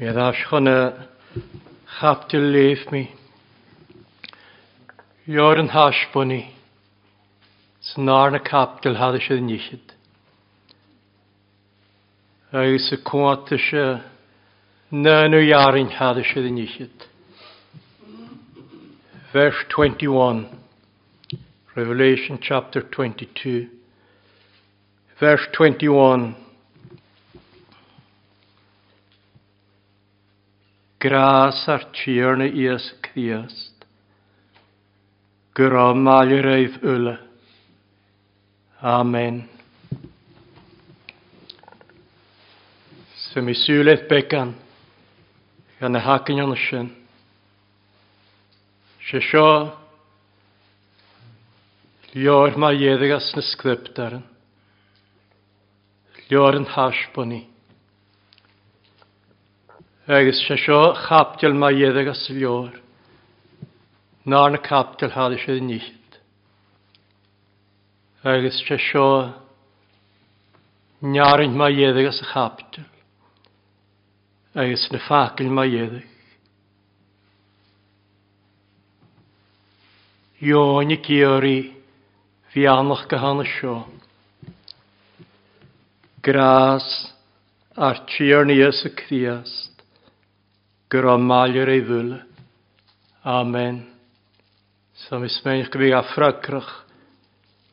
Mi a ddasgon y chaptyl leif mi. Ior yn hasbwni. Sy'n ar na captyl hadd eisiau nichyd. Agus y cwant eisiau Nyn nhw iarin hadd eisiau ddyn nichyd. Verse 21. Revelation chapter 22. Verse 21. gras ar tîrna ies cdiast. Grom al reith yla. Amen. Sy'n mi sŵleth began gan y hacyn o'n ysyn. Se sio lior mae ieddig as na sgryptar yn. Lior yn hasbwni agus sé seo chapteil má dhéad agus sa leor. ná na captal háda sé nícht. Agus sé seo nearint má dhéadh as a chaptal, agus na facail má dhéadh. Jóni gyrri fi anach go hána seo. Gras ar tíarníos a criast gyramalir ei ddwyl. Amen. Sam ysmeich gyfi affracrach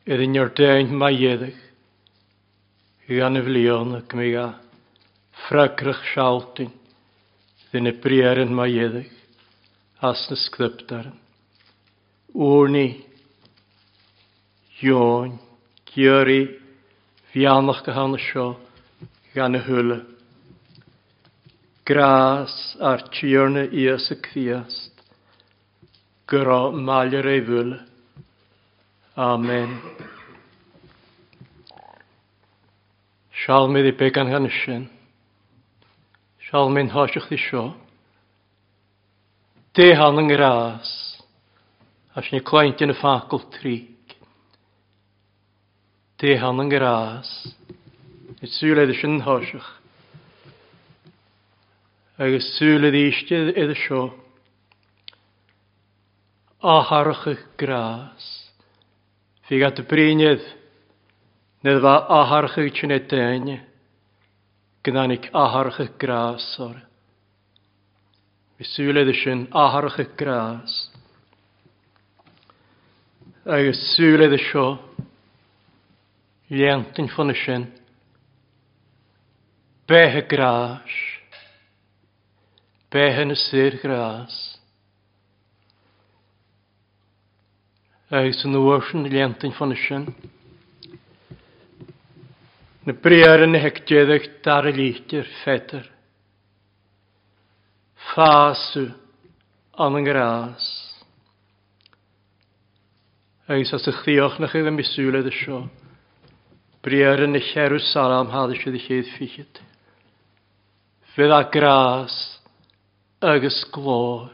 iddyn ni'r deint mae ieddig. I aniflion ac mi a ffracrach sialtyn iddyn y brierin mae ieddig as na sgryptarin. Wrni, Ion, Gyri, fianach gyhan sio gan y hwylau. Gras ar tíorna ías a cviast, gyrra malir ei fwyl. Amen. Sial mi ddibe gan hanesyn. Sial mi'n hosiach di sio. De han yn grás, a sy'n cloent yn y ffacol trig. De han yn grás, i sŵl agus súla díiste iad seo áthracha grás. Fi gat bríneiad nid bha áthracha sinna daine gnánig áthracha grás or. Fi súla sin áthracha grás. Agus súla seo Lientin fan sin. Bethe grás behen is zeer graas. Eis yn y wyrsion lentyn fan ysyn. Na briar yn hectieddach dar y lítir ffeter. Fásu an yn graas. Eis as y chdiwch na chyf yn miswledd y sio. Briar yn y cherw salam hadd ysio ddicheid ffychyd. Fydd a graas agus glór.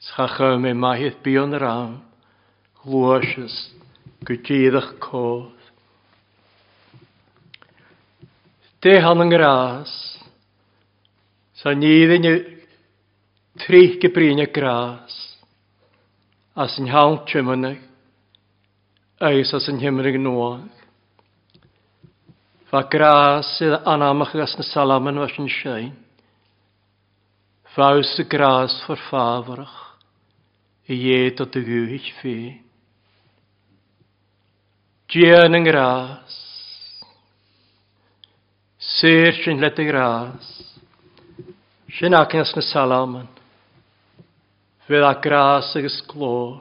Schacha me maith bíon ram, glóis go díadach cóð. Dé han yng grás, sa e tri gybrin brína grás, a sy'n hawn tjumannig, eis as an himrig nóg. Fa Gras sydd anamach as na yn was an sy'n. Vrouws de graas verfaverig, en je tot de guhig vee. Dien en graas, Sér sin le grás. Sin acinas na salaman. Fydd a grás agus glór.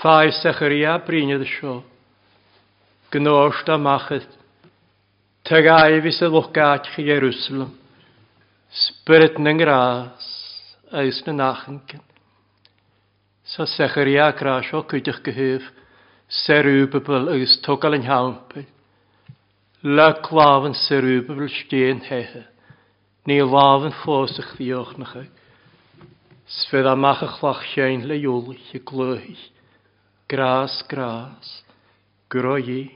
Fai secharia brinid y sio. Gnôst a machyd. Tegau fi sydd lwgach i Jerusalem. Spirit yn ys eis na nachenken. Sa secharia gras o cydych gyhyf, serwbybl ys togal yn hawn hawnpil. La claf yn serwbybl stien hehe, ni ffos ych ddiwch na ag. Sfydd amach ych lach siein le iwlich y glwy, gras, gras, gyro i.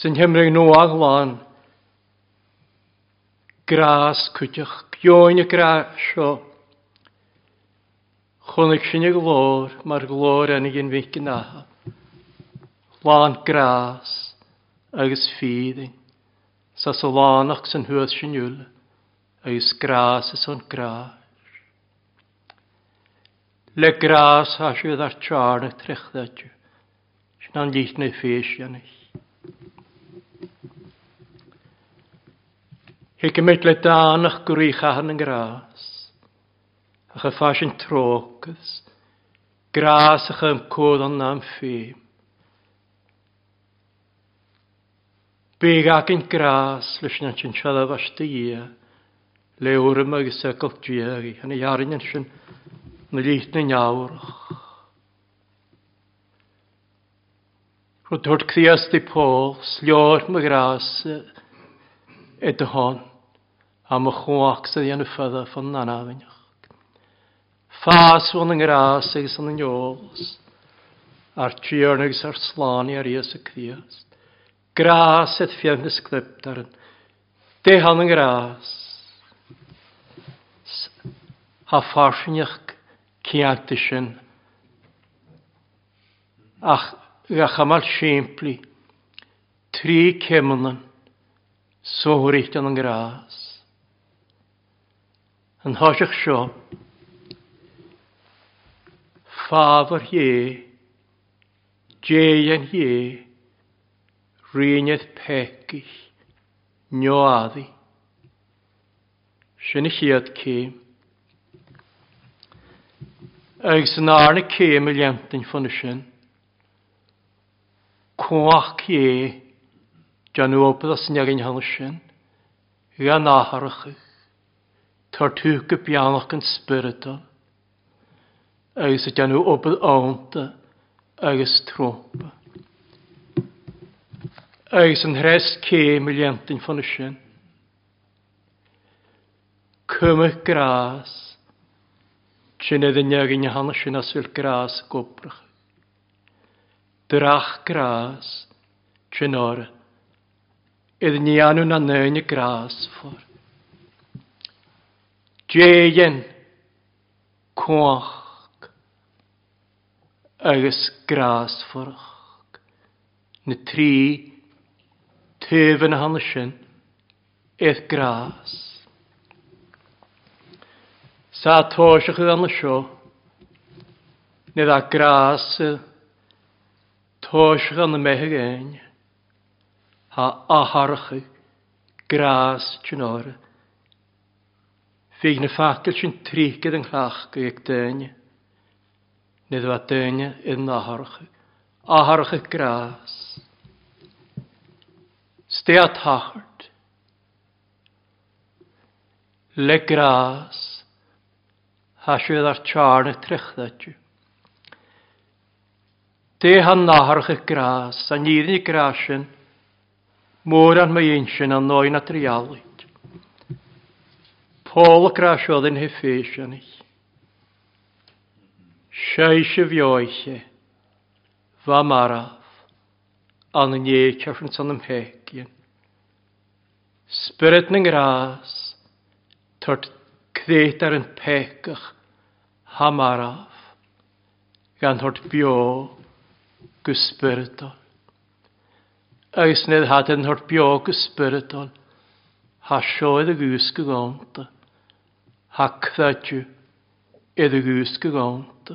Sy'n hymryd nhw ag lan, grás kuteach bioin y grasio. Chwnig sy'n y glor, mae'r glor yn un fi gyna. Lan grás agus ffydding. Sa solan ac sy'n hwyd sy'n yw'r agos o'n grás Le grás, ha sydd ar charn y trechddadju. Sy'n an Hi gymryd le dan a'ch gwrych a hyn yn gras. Ach y ffas yn trocys. Gras a'ch cwrdd o'n am ffim. Byg ac yn gras lys na ti'n siad o dy i. Le o'r yma gysegol diag i. Hynny iarin yn sy'n na lít na niawrach. Rwy'n dod cthias di pôl, slior my gras, edrych hon am y chwach sydd yn yffydda ffyn na'n afynach. Ffas o'n yng ngras ag sy'n yng nghols, a'r triornig sy'r slani ar ies y criast. Gras et fiefnus yn dehan yng ngras. Ha farsinach ciantisyn, ach gachamal siempli, tri cemnan, sohrych yn yng ngras yn hoisiach sio. Ffafr hie, djeien hie, rhywnydd pegis, nioaddi. Sy'n i chiad cym. Ag sy'n arna cym y liantyn ffwn sy'n. Cwach ie, jan o bydd sy'n agyn hyn sy'n. Gan aharachig. Tar tuca pianach yn spiritual. Er agus y denw obyd awnta agus trwmpa. Agus yn hres ce miliantyn fan y sin. Cymych gras. Sin edrych yn ygyn hanna sin as fel gras gobrach. Drach gras. Sin ora. Edrych yn anw na nyn y gras ffordd. Djeien, cwach, agus grasfwrch. Na tri, tef yn hanna sin, eith gras. Sa tóisach yn anna sio, nid a gras tóisach yn y mehig ein, ha aharach gras tyn orau. Fydd na ffacil sy'n trígyd yn chlach gyda'r dyna. Nid yw a dyna yn aharach. Aharach y gras. Ste a tachart. Le gras. Hasiwyd ar charn y trechdadju. Te han naharach y gras. A nidyn i grasyn. Môr an mae einsyn a noen a trialig. Pôl Paul oedd yn hyffeisian ich. Seis y fioiche, fa maraf, an yn ie cefn tan ymhegin. Spirit yn gras, tord cdet ar yn pecach, ha maraf, gan tord bio, gysbyrdol. Agus nid hadyn tord bio gysbyrdol, ha sioedd y gysg y gwnta hacthadju edrych ysg gawnt.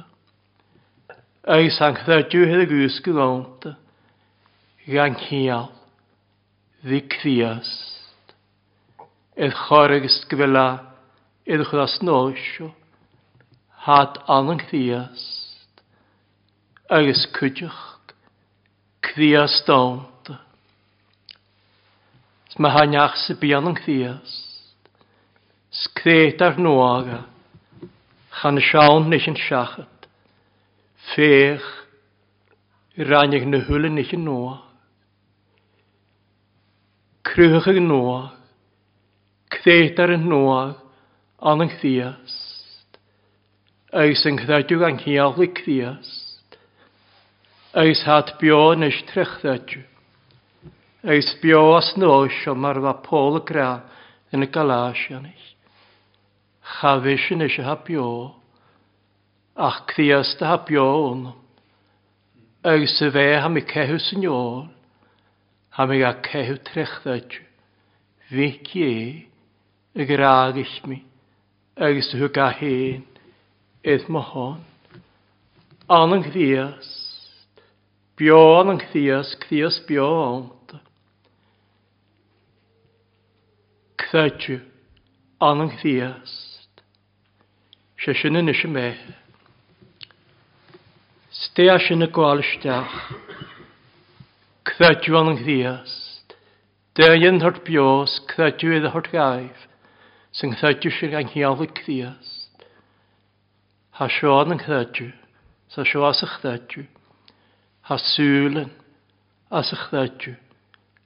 Eis hacthadju edrych ysg gawnt. Gan hial, ddicthiast. Edd choreg ysgfela, edd chlas nosio, hat anang thiast. Agus cwdych, cthiast dawnt. Sma hanyach sy'n Skrétar nóga, e. chan seán leis an seachat, féch ranneag na thula leis an nóa. Cruach ag nóa, crétar an nóa an an chdiast, agus an chdaidú an chiaala chdiast, agus hat bio nes trechdaidú, eis bio as nós o mar va póla gra yn y galasianis chavisin is a hapio, ach dy hapio hwn, ag sy fe ha mi cehu syniol, ha i gael cehu trechdaid, fic ie, ag ragis mi, ag sy hw gael hyn, edd ma hon, an yng yn cthiast, bion yn cthiast, cthiast bion, Cthadju, anang thias. Sesyn yn ysyn me. Stea sy'n y gwael ysdeach. Cthadju yn ynghyddiast. Dea yn hwrt bios, cthadju iddo hwrt gaif. Sy'n cthadju sy'n ynghyddiol y cthiast. Ha sioan yn cthadju. Sa sioas y cthadju. Ha sŵlen. As y cthadju.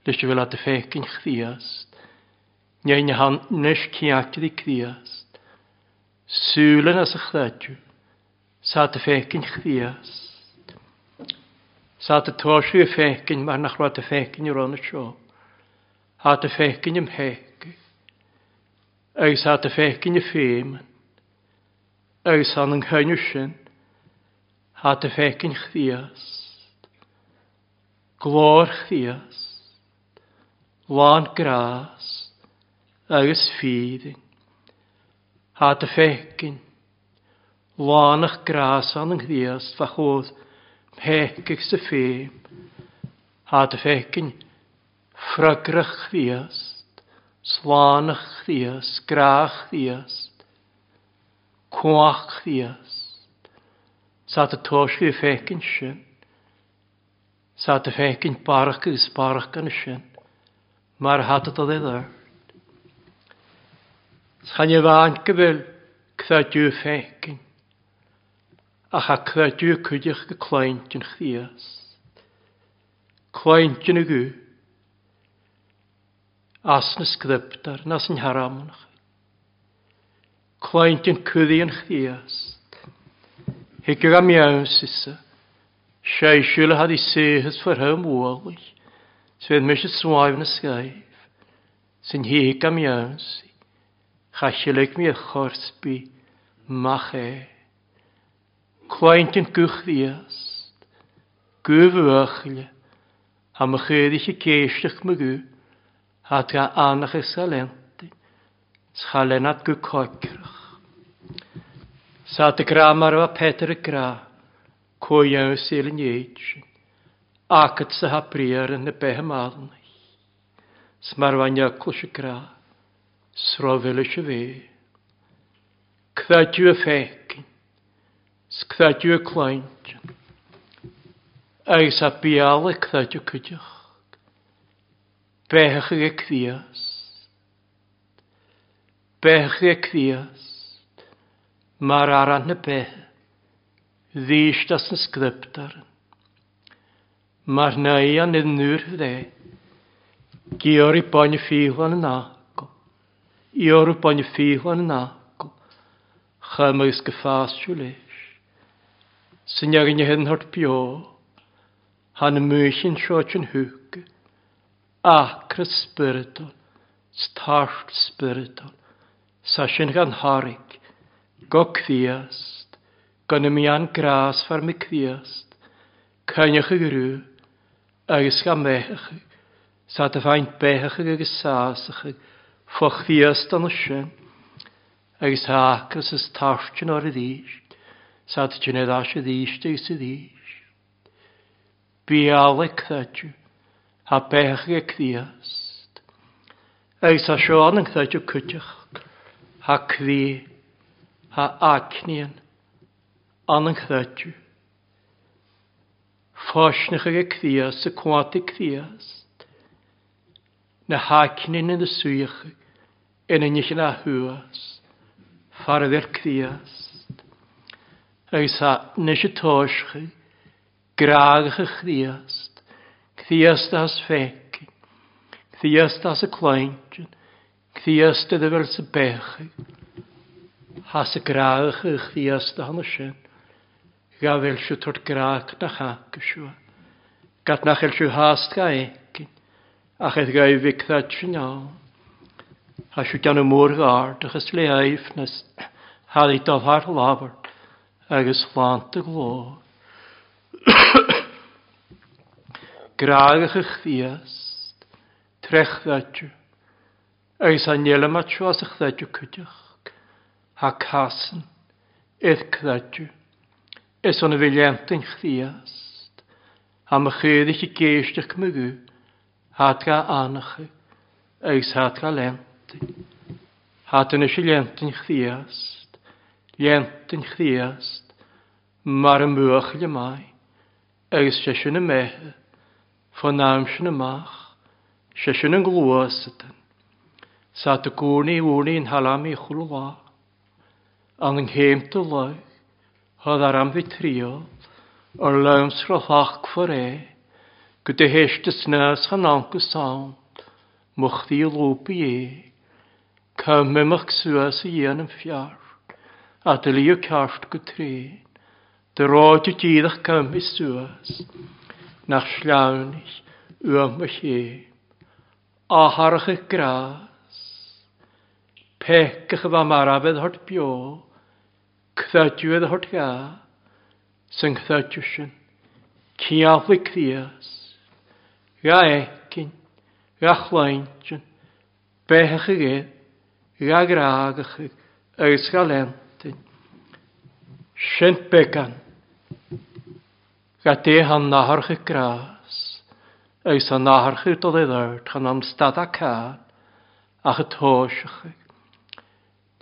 Lysio fel kthias. yn cthiast. Nia'n ynghyddiol y Sulen as ych ddadw. Sa dy ffecyn chdias. Sa dy tosio ffecyn mae'r nach rwad y ffecyn i'r ond y sio. Ha dy ffecyn ym hegu. Ag sa dy ffecyn y ffeimyn. Ag sa'n yng nghynnw sy'n. Ha dy ffecyn chdias. Glor chdias. Lan gras. Agus ffydding. Ha dy fegin. Lánach gras an yng nghydiast fa chod pegig sy ffeim. Ha dy fegin. Ffrygrach ddiast. Slánach ddiast. Grach ddiast. Cwach ddiast. Sa dy tos fi fegin sy'n. Sa dy fegin barach gys barach gan sy'n. Mae'r hadat o ddiddor chdias. Clain dyn y fekin. As nes gydybdar, nes yn haram yn gu. Asne dyn nasin haramun. chdias. kudien am iawn sysa. Sia'i shul had i ffyr his for him mysio swaif yn swive na skaiv. Sin am iawn sysa. Chaisileg mi a chorsbi mach e. Cwaint yn gwych ddiast, gwyf ychle, am y chydych i geisrych my gwy, a ta anach e salenti, schalenat gwy coicrach. Sa dy gra mar o Peter y gra, cwyau yw sy'n ieitsin, ac at sy'n ha yn y behem alnach. Smarwanya klushikrah srofel y fe. Cthadju y ffecyn, sgthadiw y claint, agos a bial y cthadju cydioch, bech y cthias, bech y cthias, mae'r aran y bech, ddys as yn sgryptar, mae'r naian yn nŵr hydde, gyr i bo'n ffihlan yna, Iorw bo'n ffihwan yn agl. Chym ys gyffasw leis. Sy'n iag yn hyn hwrt bio. Han y mwysyn siot yn hwg. Acra Stasht Starft Sa sy'n gan harig. Go cwiast. Gan y mian gras far mi cwiast. Cynnych y grw. Agus gan mechach. Sa dy faint bechach ag ag ychydig fochfiast an sin, agus hachas is yn ar y ddysg, sad jynedd as y ddysg deis y ddysg. Bialeg ddadw, a bech e cwiast, agus a sioan yn ddadw cwtach, ha cwi, ha acnian, an yn ddadw. Fosnach ag e cwiast, y cwant e cwiast, na hácnin yn y suíocha yn níich na thuas, fardir críast. Agus ha nes y tóischi, graagach y chríast, chríast as fecin, chríast as y cleintin, chríast ydy fel sy bechi, has y graagach y chríast a hana sin, ga fel sy tord graag na chacasua, gat na chael sy hast ga e a chaith gael fictad sy'n iawn. A siw gan y môr gair, dych ys le aif nes hal i dal har labr, agos flant y glo. Graag ych eich ddiast, trech ddadju, agos anel yma tras eich ddadju cydych, ha casyn, eith cydadju, es o'n y filiantyn eich ddiast, am y chyd eich i geisdych mygw, Hátká ánachu, agus hátká lenti. Hátan is lentin chdiast, lentin chdiast, mar yn mwych le mai, agus sesiwn y mehe, ffon amsiwn y mach, sesiwn yn glwasatan. Sa dy gwrni wrni yn halam i chwlwa, an yng ngheim dy lai, hodd ar am fi trio, o'r lawm srothach cwfyr e, Gyda heshta snas gan anke saam. Mocht die lopen je. Kam me mag suas ien en fjaar. At de lie kaart getreen. De roodje tiedig kam me suas. Nach slaunig e, a harach y gras. Pekkig va marabed hart bio, cthadwyd hart ga. Sy'n kthadjusyn. Ciaflig cthias, Ra ecyn, ra chlaintion, bechach y ge, ra gragach y, ys galentyn. Sint began. Ga de han naharch y gras, ys a naharch y dod i ddart, han am ach tosach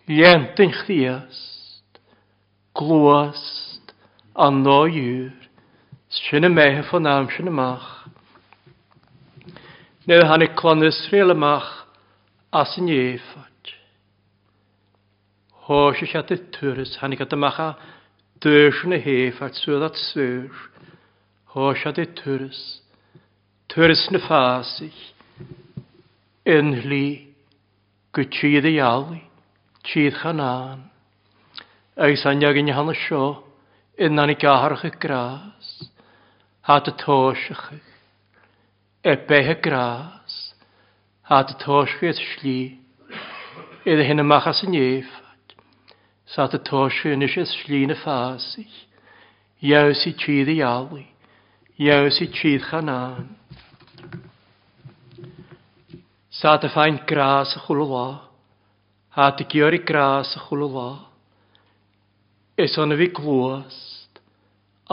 chdiast, glwast, anno no sy'n y mehef o'n am sy'n y mach, nu hannig klan Israel amach as yn eifod. Ho sy'n at y tŵrys i at amach a dwys yn y heifod sŵr at sŵr. Hos at y tŵrys. Tŵrys yn y ffasig. Yn hli gwtydd ei alu. Tydd chanan. Eis anjag yn hannig sio. Yn hannig aharach y gras. Hat y tosach eich er bethe gras, a dy tosgwydd sli, idd hyn ymach as yn eifad, sa dy tosgwydd nes ys sli na ffasig, iaws i tîdd i alu, iaws i tîdd chanaan. Sa dy ffain gras a chwlwa, a dy gyr i gras a chwlwa, is o'n fi glwast,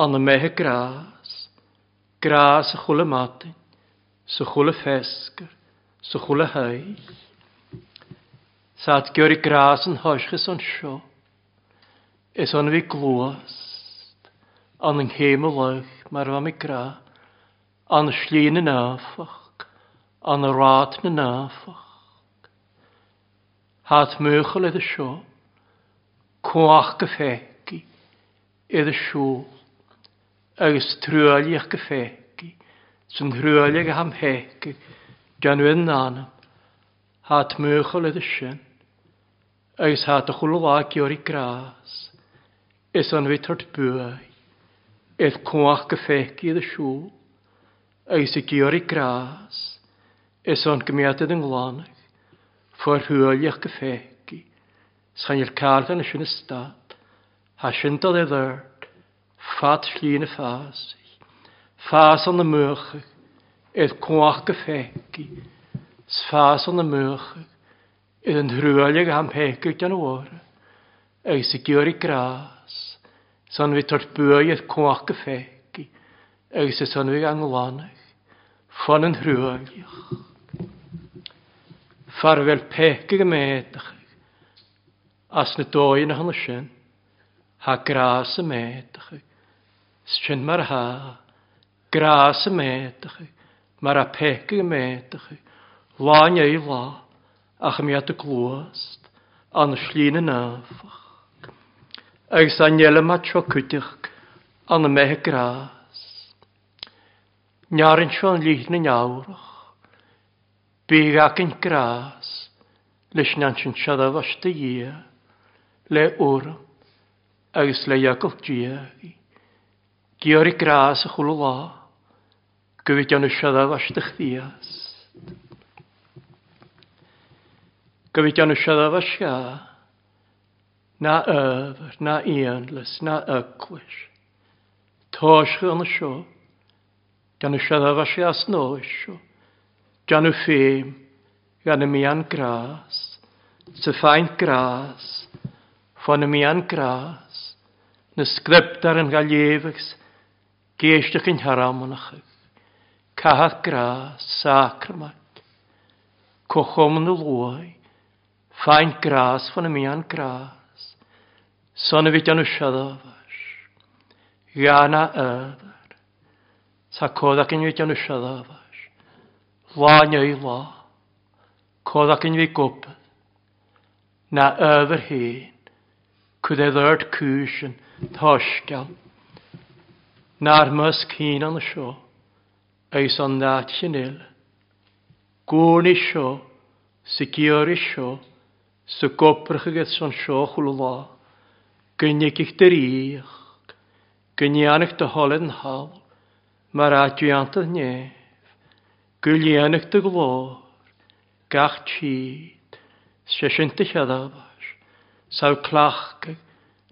an y mehe gras, gras a chwlwa matyn, sa chula fesgur, sa chula haig. Saat gyr i gras yn hoesgus o'n sio, is o'n fi glwast, an yng ngheim o lawch, mae'r fam i gra, an y slin yn afach, an y rad yn afach. Haat mwychol edrych sio, cwach gyffegi, edrych sio, agos trwyliach gyffegi sy'n grwelig am hec gan wyn anam, hat mwchol ydw sy'n, agos hat o chwlwag i o'r i gras, ys an fi tord bwy, eith cwach gyffec i ydw siw, agos i gi o'r i gras, ys an gymiadydd yng Nglanach, ffwr hwyliach gyffec i, sa'n i'r cardan ys yn ystad, ha sy'n dod e ddyrd, ffat llun y ffasi, Fas an na mucha iad cuach go féci sfas an na mucha iad an thrúile go hampécuút an bhra agus sa gúirí grás san bhí tart bua iad cuach go féci agus sa san bhíh an lánach fan an thrúileach. Far bhfuil peici go méach as na dóin na hanna sin ha grás a méach sin mar háach Gras y medach chi. Mae'r apeg y medach chi. Lán ei lá. Ach mi y glwast. An llun yn afach. Ag sa'n iele ma tro cwtych. An y mehe gras. Niarin sio'n lihn yn awrach. Byg ac yn gras. Lys na'n sy'n siadaf as dy ie. Le wrm. Agus le iagol diag. Geor i gras y chwlw lá. Gwyd o'n ysio dda fasdych ddiast. Gwyd o'n ysio Na yfyr, na ianlys, na ygwys. Tosh o'n ysio. Gan ysio dda fasio as no ysio. Gan y ffim, gan y mian gras. Sy ffaint gras. Fon y mian gras. Na yn gael efigs. Geisdych yn haram o'n achig. Caha gra sacrament. Cochom yn y lwy. Fain gras fan y mian gras. Son y fyd yn y siadafas. Iana yfyr. Sa codac yn fyd yn y siadafas. Lwan ei la. Codac yn fyd gobydd. Na yfyr hyn. Cwyd ei ddyrd cwysyn. Thosgal. Na'r mysg hyn yn y siop eis an naat sinil. Gwn isio, sigior isio, sy gobrach ag eithson sio chwlwa, gynnig i'ch dyrych, gynnig dy holed yn hawl, mae'r adiant antydd nef, gyllianach dy glor, gach tîd, sesiant dy siadafas, saw clach gyd,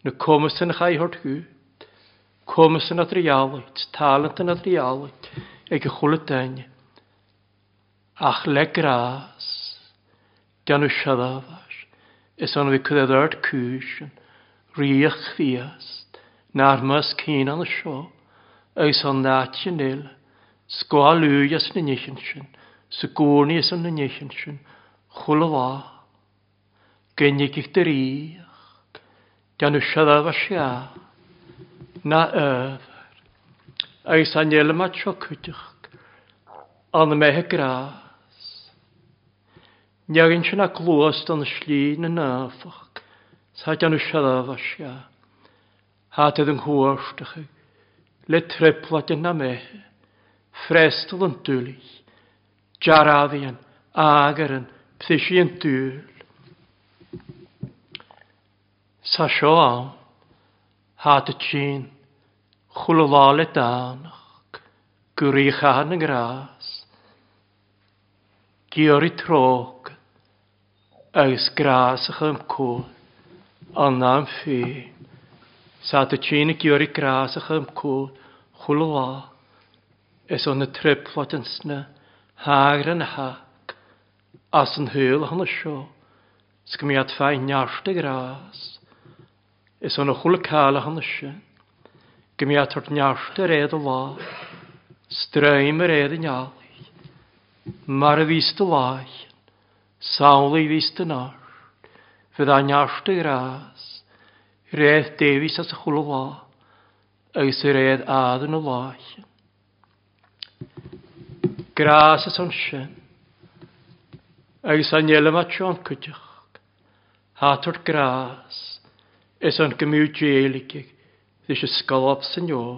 na comys yn chai hort gwyt, comys yn adrialwyd, talent yn adrialwyd, ag y chwlydain, ach le gras, gan y siadafar, is ond fi cydedd art cwysyn, riach fiast, na'r mys cyn an y sio, eis ond nat yn il, sgwal yw ys yn nisyn sy'n, sy gwrni ys yn nisyn sy'n, chwlyfa, gynnig i'ch dyriach, gan y siadafar siach, na yf, Eis an jelmat sio cwtych. An mehe gras. Niagin sy'n ac lwast an llun yn afach. Sa'n an ysad asia. Hatedd yn hwastach. Le treplat yn na mehe. Frestl yn dwlu. Jaraddian, agaran, er pthysi yn dwl. Sa sio am. Hatedd sy'n chwlwlol y danach, gwri chan yn gras, gyr i trog, agos gras ych ym cwl, anna am ffi, sa dy tîn y gyr i gras ych ym cwl, chwlwlol, is o'n y triplot yn sna, hagr yn hag, as yn hwyl hwn y sio, sgmiad ffain niarst y gras, is o'n y chwlwcael hwn y sy'n, Gymiatr neart yr eid o la. Straim yr eid yn iawn. Mar y fist y lai. Sawl ei fist yn ar. Fydd a neart y gras. Redd Davies as y chwlw la. Ys yr eid ad yn y lai. Gras as o'n sien. Ys a'n ielym at sio'n cwtioch. Hatwrt gras. Ys o'n gymwyd jeiligig. Dys y sgolaf sy'n iol.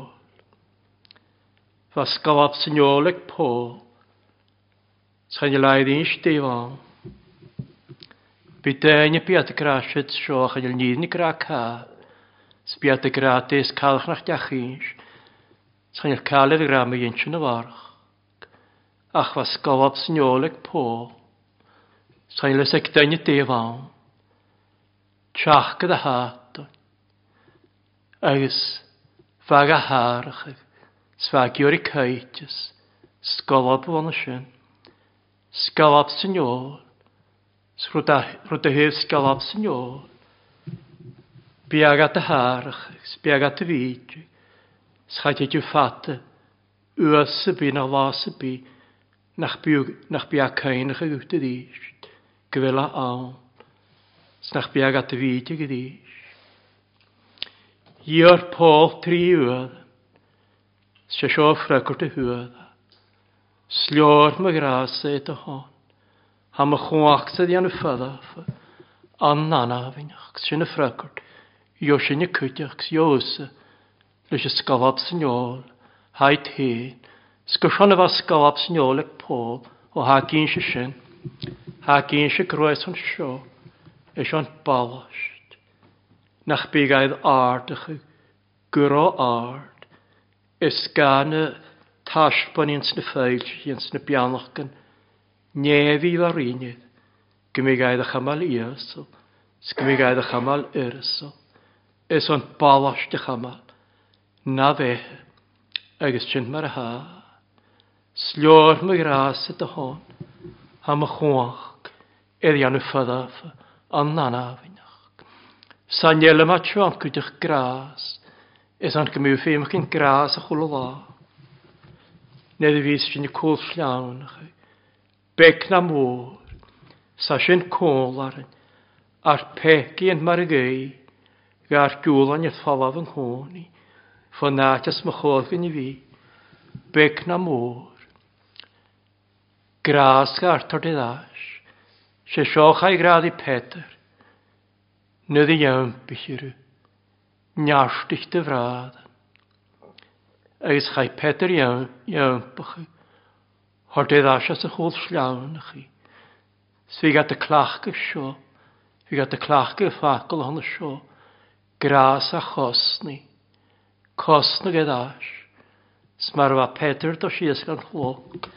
Fa sgolaf sy'n iol ag pôl. Sa'n i laid i'n stifon. Bydain y biad y grasid sioch yn ylnid ni gra ca. Sbiad y gratis calch nach diachins. Sa'n i'r caled y gram i yn y farch. Ach fa sgolaf sy'n iol ag pôl. Sa'n i lysig dain y difon. Tiach gyda hat agus fag a hárach sfagiúir i caiitis sgolab o'n sin sgolab sy'n ôl sgrwyd a hyf sgolab sy'n ôl biag at y hárach biag at y fyd schaid ydy ffata ywys y bu na las y bu nach biag nach biag cain ych ag ywt y ddysg gyfela awn snach biag at y fyd ag y ddysg I'r pôl tri ywyd. Se sio ffracwrt y hwyd. Slior mae gras e dy hon. Ha mae chwach sydd i'n ffadaf. Anna na fynach. Sy'n y ffracwrt. Jo sy'n y cwydach. Jo sy'n. Lys y sgalab sy'n ôl. Haid hyn. Sgysion y fa sgalab sy'n ôl ag pôl. O ha gyn sy'n Ha gyn sy'n groes o'n sio. Eisiau'n balas nach bigaidd ardachu, gyro ard, ys gan y tasbon i'n sny ffeil, i'n sny bianach gan, nefi fawr unydd, gymigaidd a chamal iasol, sgymigaidd a i ysl, ys o'n balast a chamal, na fe, agos chynt mae'r ha, slio'r mae'r gras y dy hon, am y chwach, edrych yn y ffydaf, an nanafyn. Sa'n jelle ma tjom kutich graas. Is an gemu feem gin graas a chulwa. Nid vis sin cool slawn. Bek na môr. Sa sin cólar. Ar pegi yn mar gei. Gar gŵl an ith falaf yn honi. Fo natas ma chod gyn i fi. Bek na môr. Graas gar tordidash. Se sioch ai gradi Peter. Nid i iawn bychyrw. Neastych dy frad. Agus chai Peter iawn, iawn bych. Hor dydd asio sy'n chwyd slawn chi. Sfi gat y clach gyf sio. Fi gat y clach gyf ffacol hon y sio. Gras a chosni. Cosni gyd as. Smar fa Peter do sias gan chlwg.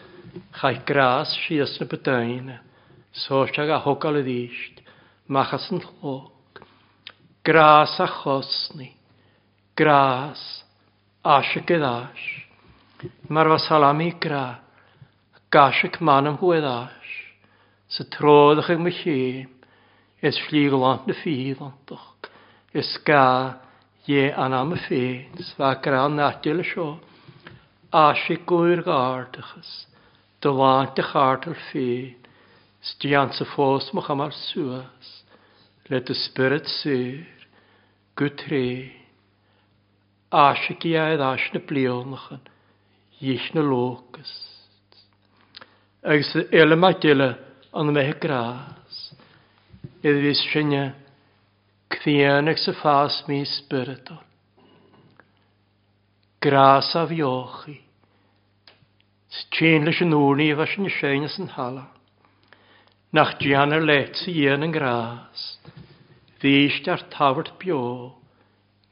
Chai gras sias y bydain. Sosiag a hogal y ddysg. Machas yn chlwg. Gras a chosni, grás, as y gydas. Mae'r fasal am i gra, Gash y cman am hwyddash. Sa trodd ych yng Nghym, es llyglant y ddoch. Ys ga, ie an am y ffeins, fa gra nadil y sio, as y gwir gardachas, dylant y chardal ffein, stiant y ffos mwch am ar suas, let the spirit see. Gutré. Áisici a ás na blionnachan, dhíis na lócas. Agus eile mai diile an methe grás, iad bhís sinne cdhéanaach sa fás mí spiritol. Grás a bhiochi, Tjén leis an úrní bhe sin séine san hala, nach dhéanar leit sa dhéan an grás, Dîst ar tafyrt bio,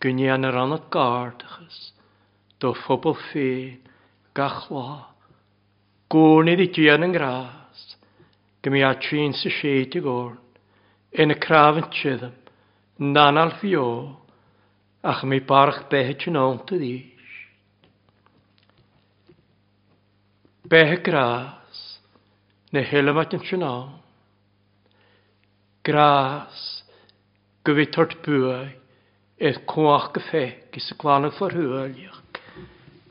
gynnu an yr anad gardachas, do phobl ffein, gachla, gwn iddi dian yn gras, gymi a trin sy sieit i gorn, yn y craf yn tsyddym, nan al fio, ach mi barch behet yn ont y ddys. Behet gras, na hylamat yn sy'n on. Gras, go bhí tart bua é cóach go fé gus sa chláánach for thuúileach.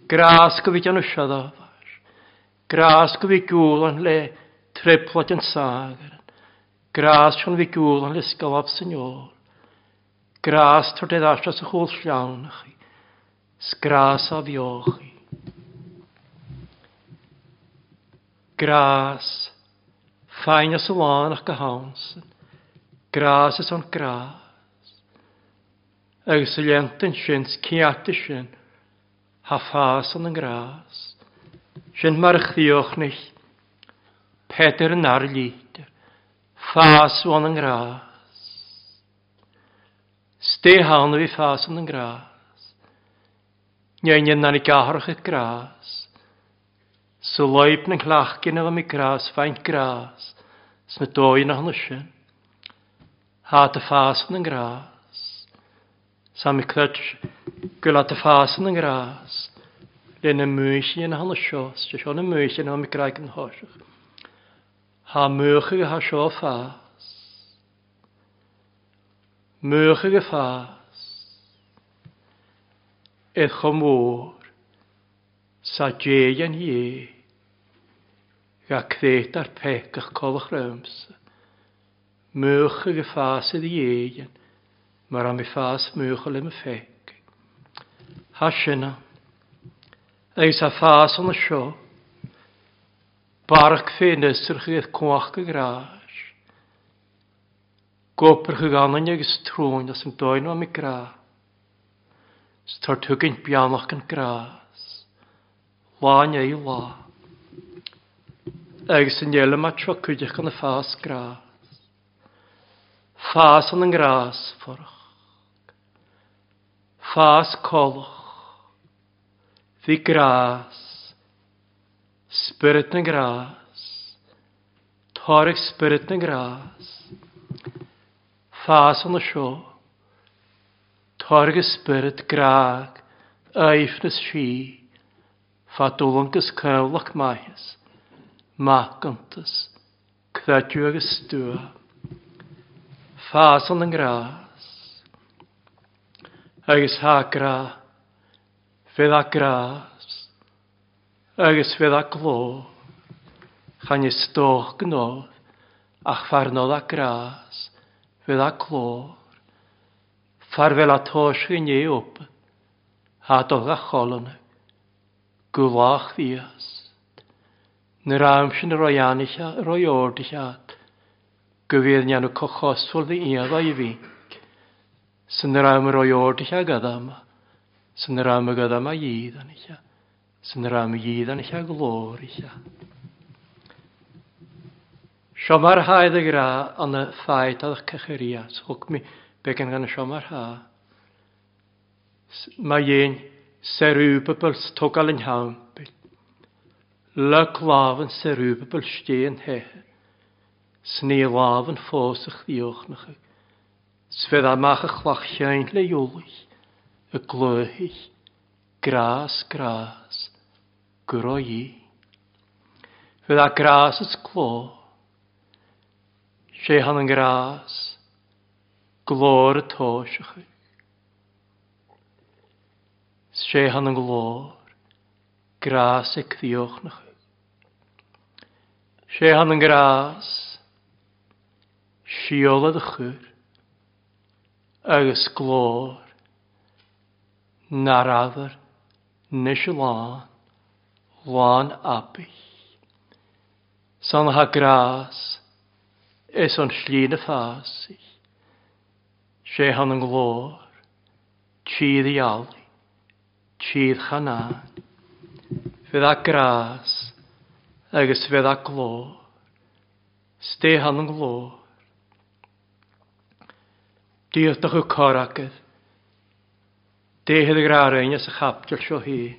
Grás go bhí an useadáhar. Grás go bhí gúlan le triplat an sagar. Grás chun bhí gúlan le scalab sanol. Grás tuair é astra sa chóil sleánnach í. Sgrás a bheochaí. Grás, fáinne sa lánach go hásan, grás is an grás agus y lentyn sy'n ciati sy'n ha ffas yn gras. Sy'n march ddiochnich, peder yn ar liter, ffas o'n yn gras. Ste hanw i ffas yn gras. Nyn yn ar i y gras. Sy loib yn chlach gyn am i gras, faint gras. Sna doi na Ha dy ffas yn gras sami i clyd gwylad y ffas yn ygras. Lyn y mwys i yn hanno sios. Ys o'n y mwys i yn am graig yn hosach. Ha mwych i ha sio ffas. Mwych i ffas. Eich o môr. Sa djeig yn ie. Ga cret ar pecach cofach rymsa. Mwych i ffas ydi mar am i ffas mwchol im ffeg. Ha sinna, eis a ffas yn y sio, barach ffenestr chi eith cwach y graas, gopr chi ganan ag ystrwn as yn doen am i graas, star tugin bianach yn graas, lán ei lá. Agus yn iele mae tro cwydych yn y ffas graas. Ffas yn yn graas fforch. Chas kolch. Fi gras. Spirit na gras. Torich spirit na gras. Fas on the show. Torge spirit graag. Eifnes si. Fatulungus cywlach maes. Macantus. Cwediw agos stwa. Fas on the gras agus hágra fydd a gras agus fydd a glo, chan ys doch gno ach farnodd a gras fydd a far fel a tos gyn i op doch a cholon gwlach ddias nyr sy'n yr oianich a roiordich at gyfeirnian o cochos cochosfwrdd i iaddo i fi. Sy'n yr am yr o'i o'r chi gada yma. Sy'n yr am y gada yma iedd yn eich. Sy'n yr am iedd yn eich glor eich. mae'r haedd y gra yn y ffait ddech cycherias. Hwg mi gen gan y sio mae'r ha. Mae un serwbybl stogal yn hawn. Le glaf yn serw serwbybl stein he. Sni laf yn ffos ych ddiolch na chyd. Sfedd amach y chwachio'n le iolwys, y glwyhys, gras, gras, gro i. Fydd a gras ys glo, sé han yn gras, glor y tosiach. Sé han yn glor, gras y cdiochnach. Sé han yn gras, siolad y chyr, agus glór, nar addar, nes lán, lán api San ha grás, is an slína fásich, sé han an glór, tíð í alí, tíð chanán, fydd a grás, agus fydd a glór, stê han an glór, Diolch cor Díochtach go córaachas. Déhead a gráréine sa chapteil seo hi.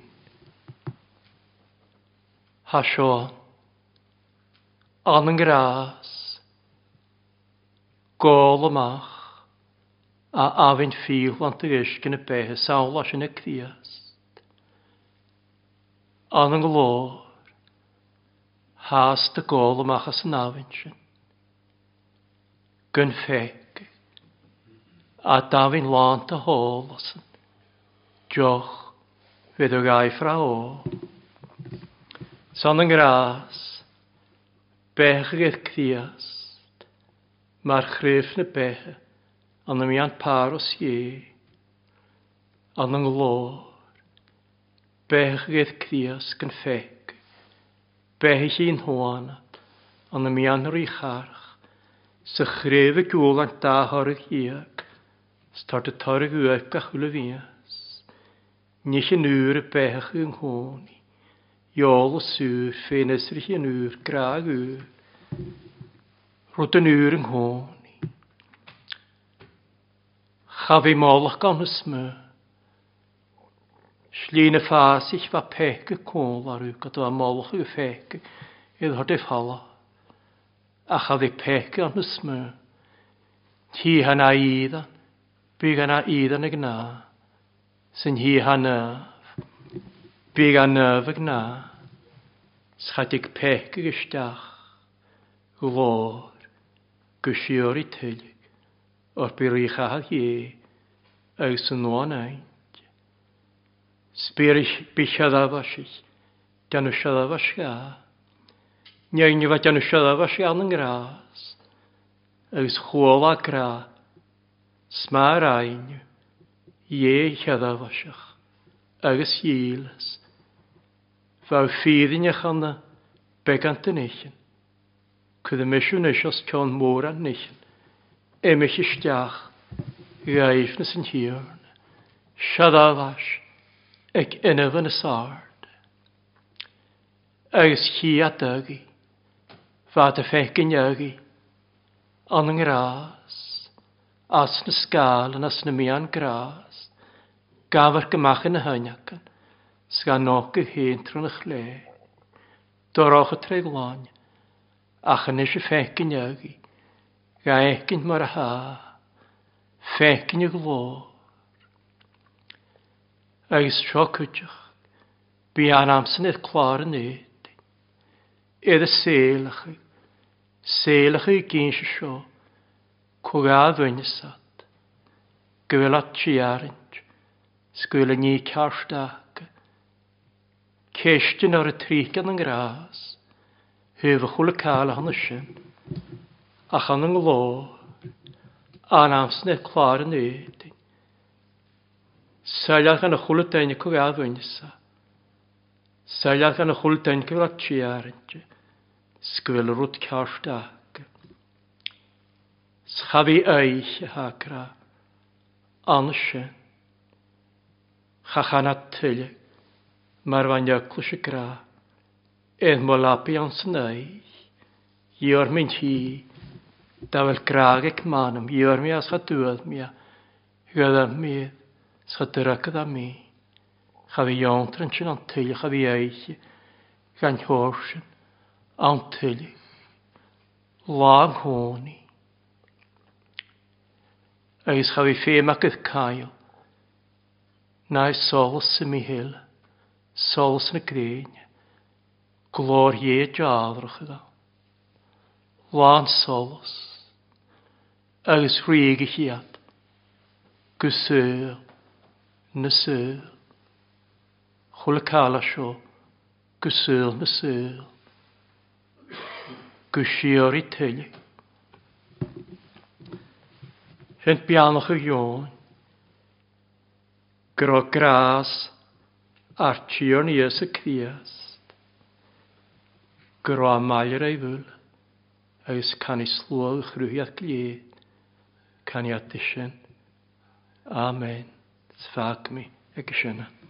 Tá seo an gras. Gol y mach. a afyn ffil ahhain fiúhaint a is cin na béthe saola sin na críast. An glor. Has dy gol y mach as yn afyn sy'n. Gyn ffeg a da fi'n lant dy hôl os yn diolch fydd o gai ffra o. Son yn gras, bech y eith cdiast, mae'r chryf na bech, an am ian par os ie, an yng glor, bech y eith cdiast gyn ffeg, bech i'n hwana, an yn ian rwy'ch arch, sy'ch chryf y gwl yn da horydd iag, Start y targ uaig a chwle fias. Nis yn ŵr y bechach yng nghoni. Iol y sŵr ffein ysrych yn ŵr graag ŵr. Rwyd yn ŵr yng nghoni. Chafi molach gan ysmyr. Slína fásich u, peke kólaru, gat va molchu feke, id hort e falla. Ach a vi peke an smö. Tí han aida, Byg anna idan y gna, Sy'n hi hanaf. Byg anaf y gna, sychadig pech y gysdach, Gwfor. gysio'r i tylyg, O'r byr i chahag i. Ag sy'n o'n aint. Sbyrich bysiad afasich. Dan ysad afasgach. Neu ni fod yn siarad fo siarad yn gras. sy'n chwol a gra smár aine dhé cheadhhaiseach agus dílas bá fiine chana begant in éan, chud a misisiún isios teán mór an nian, éimiisi isteach gaifna san hiorn, Seadáhais ag inmh na sáard. Agus chi a dagaí, fá a fécinneagaí an an rás as na sgal yn as na mi an gras. Gaf ar gymach yn y yn, sgan nog y hyn trwy'n eich le. Doroch y treig treglaen, ach yn eisiau ffecyn ygi, ga egin mor a ha, ffecyn y glor. Ais sio cwtioch, bu an amsyn eich clor yn eid, edrych seilach, seilach yw gynsio sio, Cwgadwyn ysad. Gwylat si arint. Sgwyl yn i carstag. Ceistyn ar y trican yn gras. Hyf y chwle cael hon ysyn. A chan yng nglo. A'n amsnau clar yn edyn. Saliach yn y chwle dain y cwgadwyn ysad. Saliach yn y chwle dain gwylat si arint. Sgwyl rwyd carstag. Schafi eich y hagra. Anse. Chachana tylle. Mae'r fanya clwys y gra. Edd molapi ans yn eich. Ior mynd hi. Da fel graag ec manam. Ior mi a sgadwyd mi a. am mi. Sgadwyrach gyda mi. Chafi iantran sy'n antylle. Chafi eich. Gan horsyn. Antylle. Lag honi. Eis chaf i bhí fé agus cael. Na sols y mi hil, sols yn y glór glor ie a. Lán solas, agus rhéige chiaad, go sől, na sől, chula cála seo, go sől na sől, go i teilig. Rent bianach y ion. Gro gras ar tio ni ys y criast. Gro a maelr ei fyl. Ys can i slwal chrwyad glied. Can i adysyn. Amen. Sfag mi. Ek ysiynna.